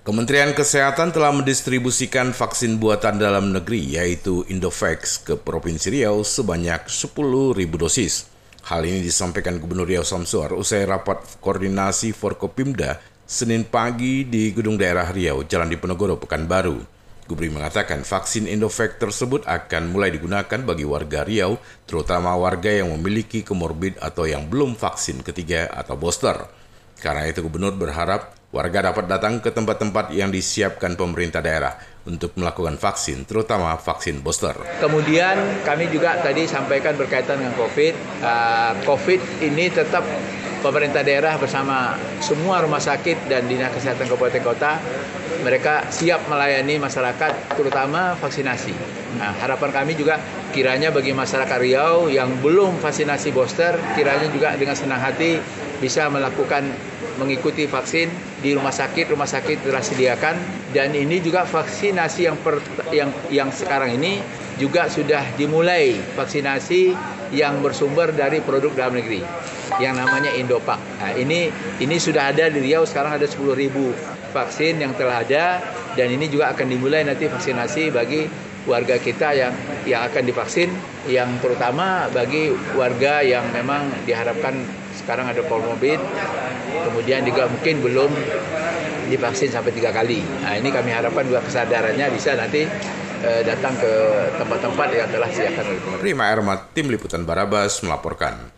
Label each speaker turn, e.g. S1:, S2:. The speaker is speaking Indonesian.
S1: Kementerian Kesehatan telah mendistribusikan vaksin buatan dalam negeri yaitu Indovax ke Provinsi Riau sebanyak 10.000 dosis. Hal ini disampaikan Gubernur Riau Samsuar usai rapat koordinasi Forkopimda Senin pagi di Gedung Daerah Riau, Jalan Diponegoro, Pekanbaru. Gubri mengatakan vaksin Indovac tersebut akan mulai digunakan bagi warga Riau, terutama warga yang memiliki komorbid atau yang belum vaksin ketiga atau booster. Karena itu Gubernur berharap warga dapat datang ke tempat-tempat yang disiapkan pemerintah daerah untuk melakukan vaksin, terutama vaksin booster.
S2: Kemudian kami juga tadi sampaikan berkaitan dengan COVID. Uh, COVID ini tetap pemerintah daerah bersama semua rumah sakit dan dinas kesehatan kabupaten kota mereka siap melayani masyarakat terutama vaksinasi. Nah, harapan kami juga kiranya bagi masyarakat Riau yang belum vaksinasi booster kiranya juga dengan senang hati bisa melakukan mengikuti vaksin di rumah sakit rumah sakit telah sediakan. Dan ini juga vaksinasi yang per, yang yang sekarang ini juga sudah dimulai. Vaksinasi yang bersumber dari produk dalam negeri yang namanya Indopak. Nah, ini ini sudah ada di Riau sekarang ada 10.000 vaksin yang telah ada. Dan ini juga akan dimulai nanti vaksinasi bagi warga kita yang yang akan divaksin yang terutama bagi warga yang memang diharapkan sekarang ada komorbid kemudian juga mungkin belum divaksin sampai tiga kali. Nah ini kami harapkan juga kesadarannya bisa nanti eh, datang ke tempat-tempat yang telah disediakan oleh
S1: Prima Ermat, Tim Liputan Barabas melaporkan.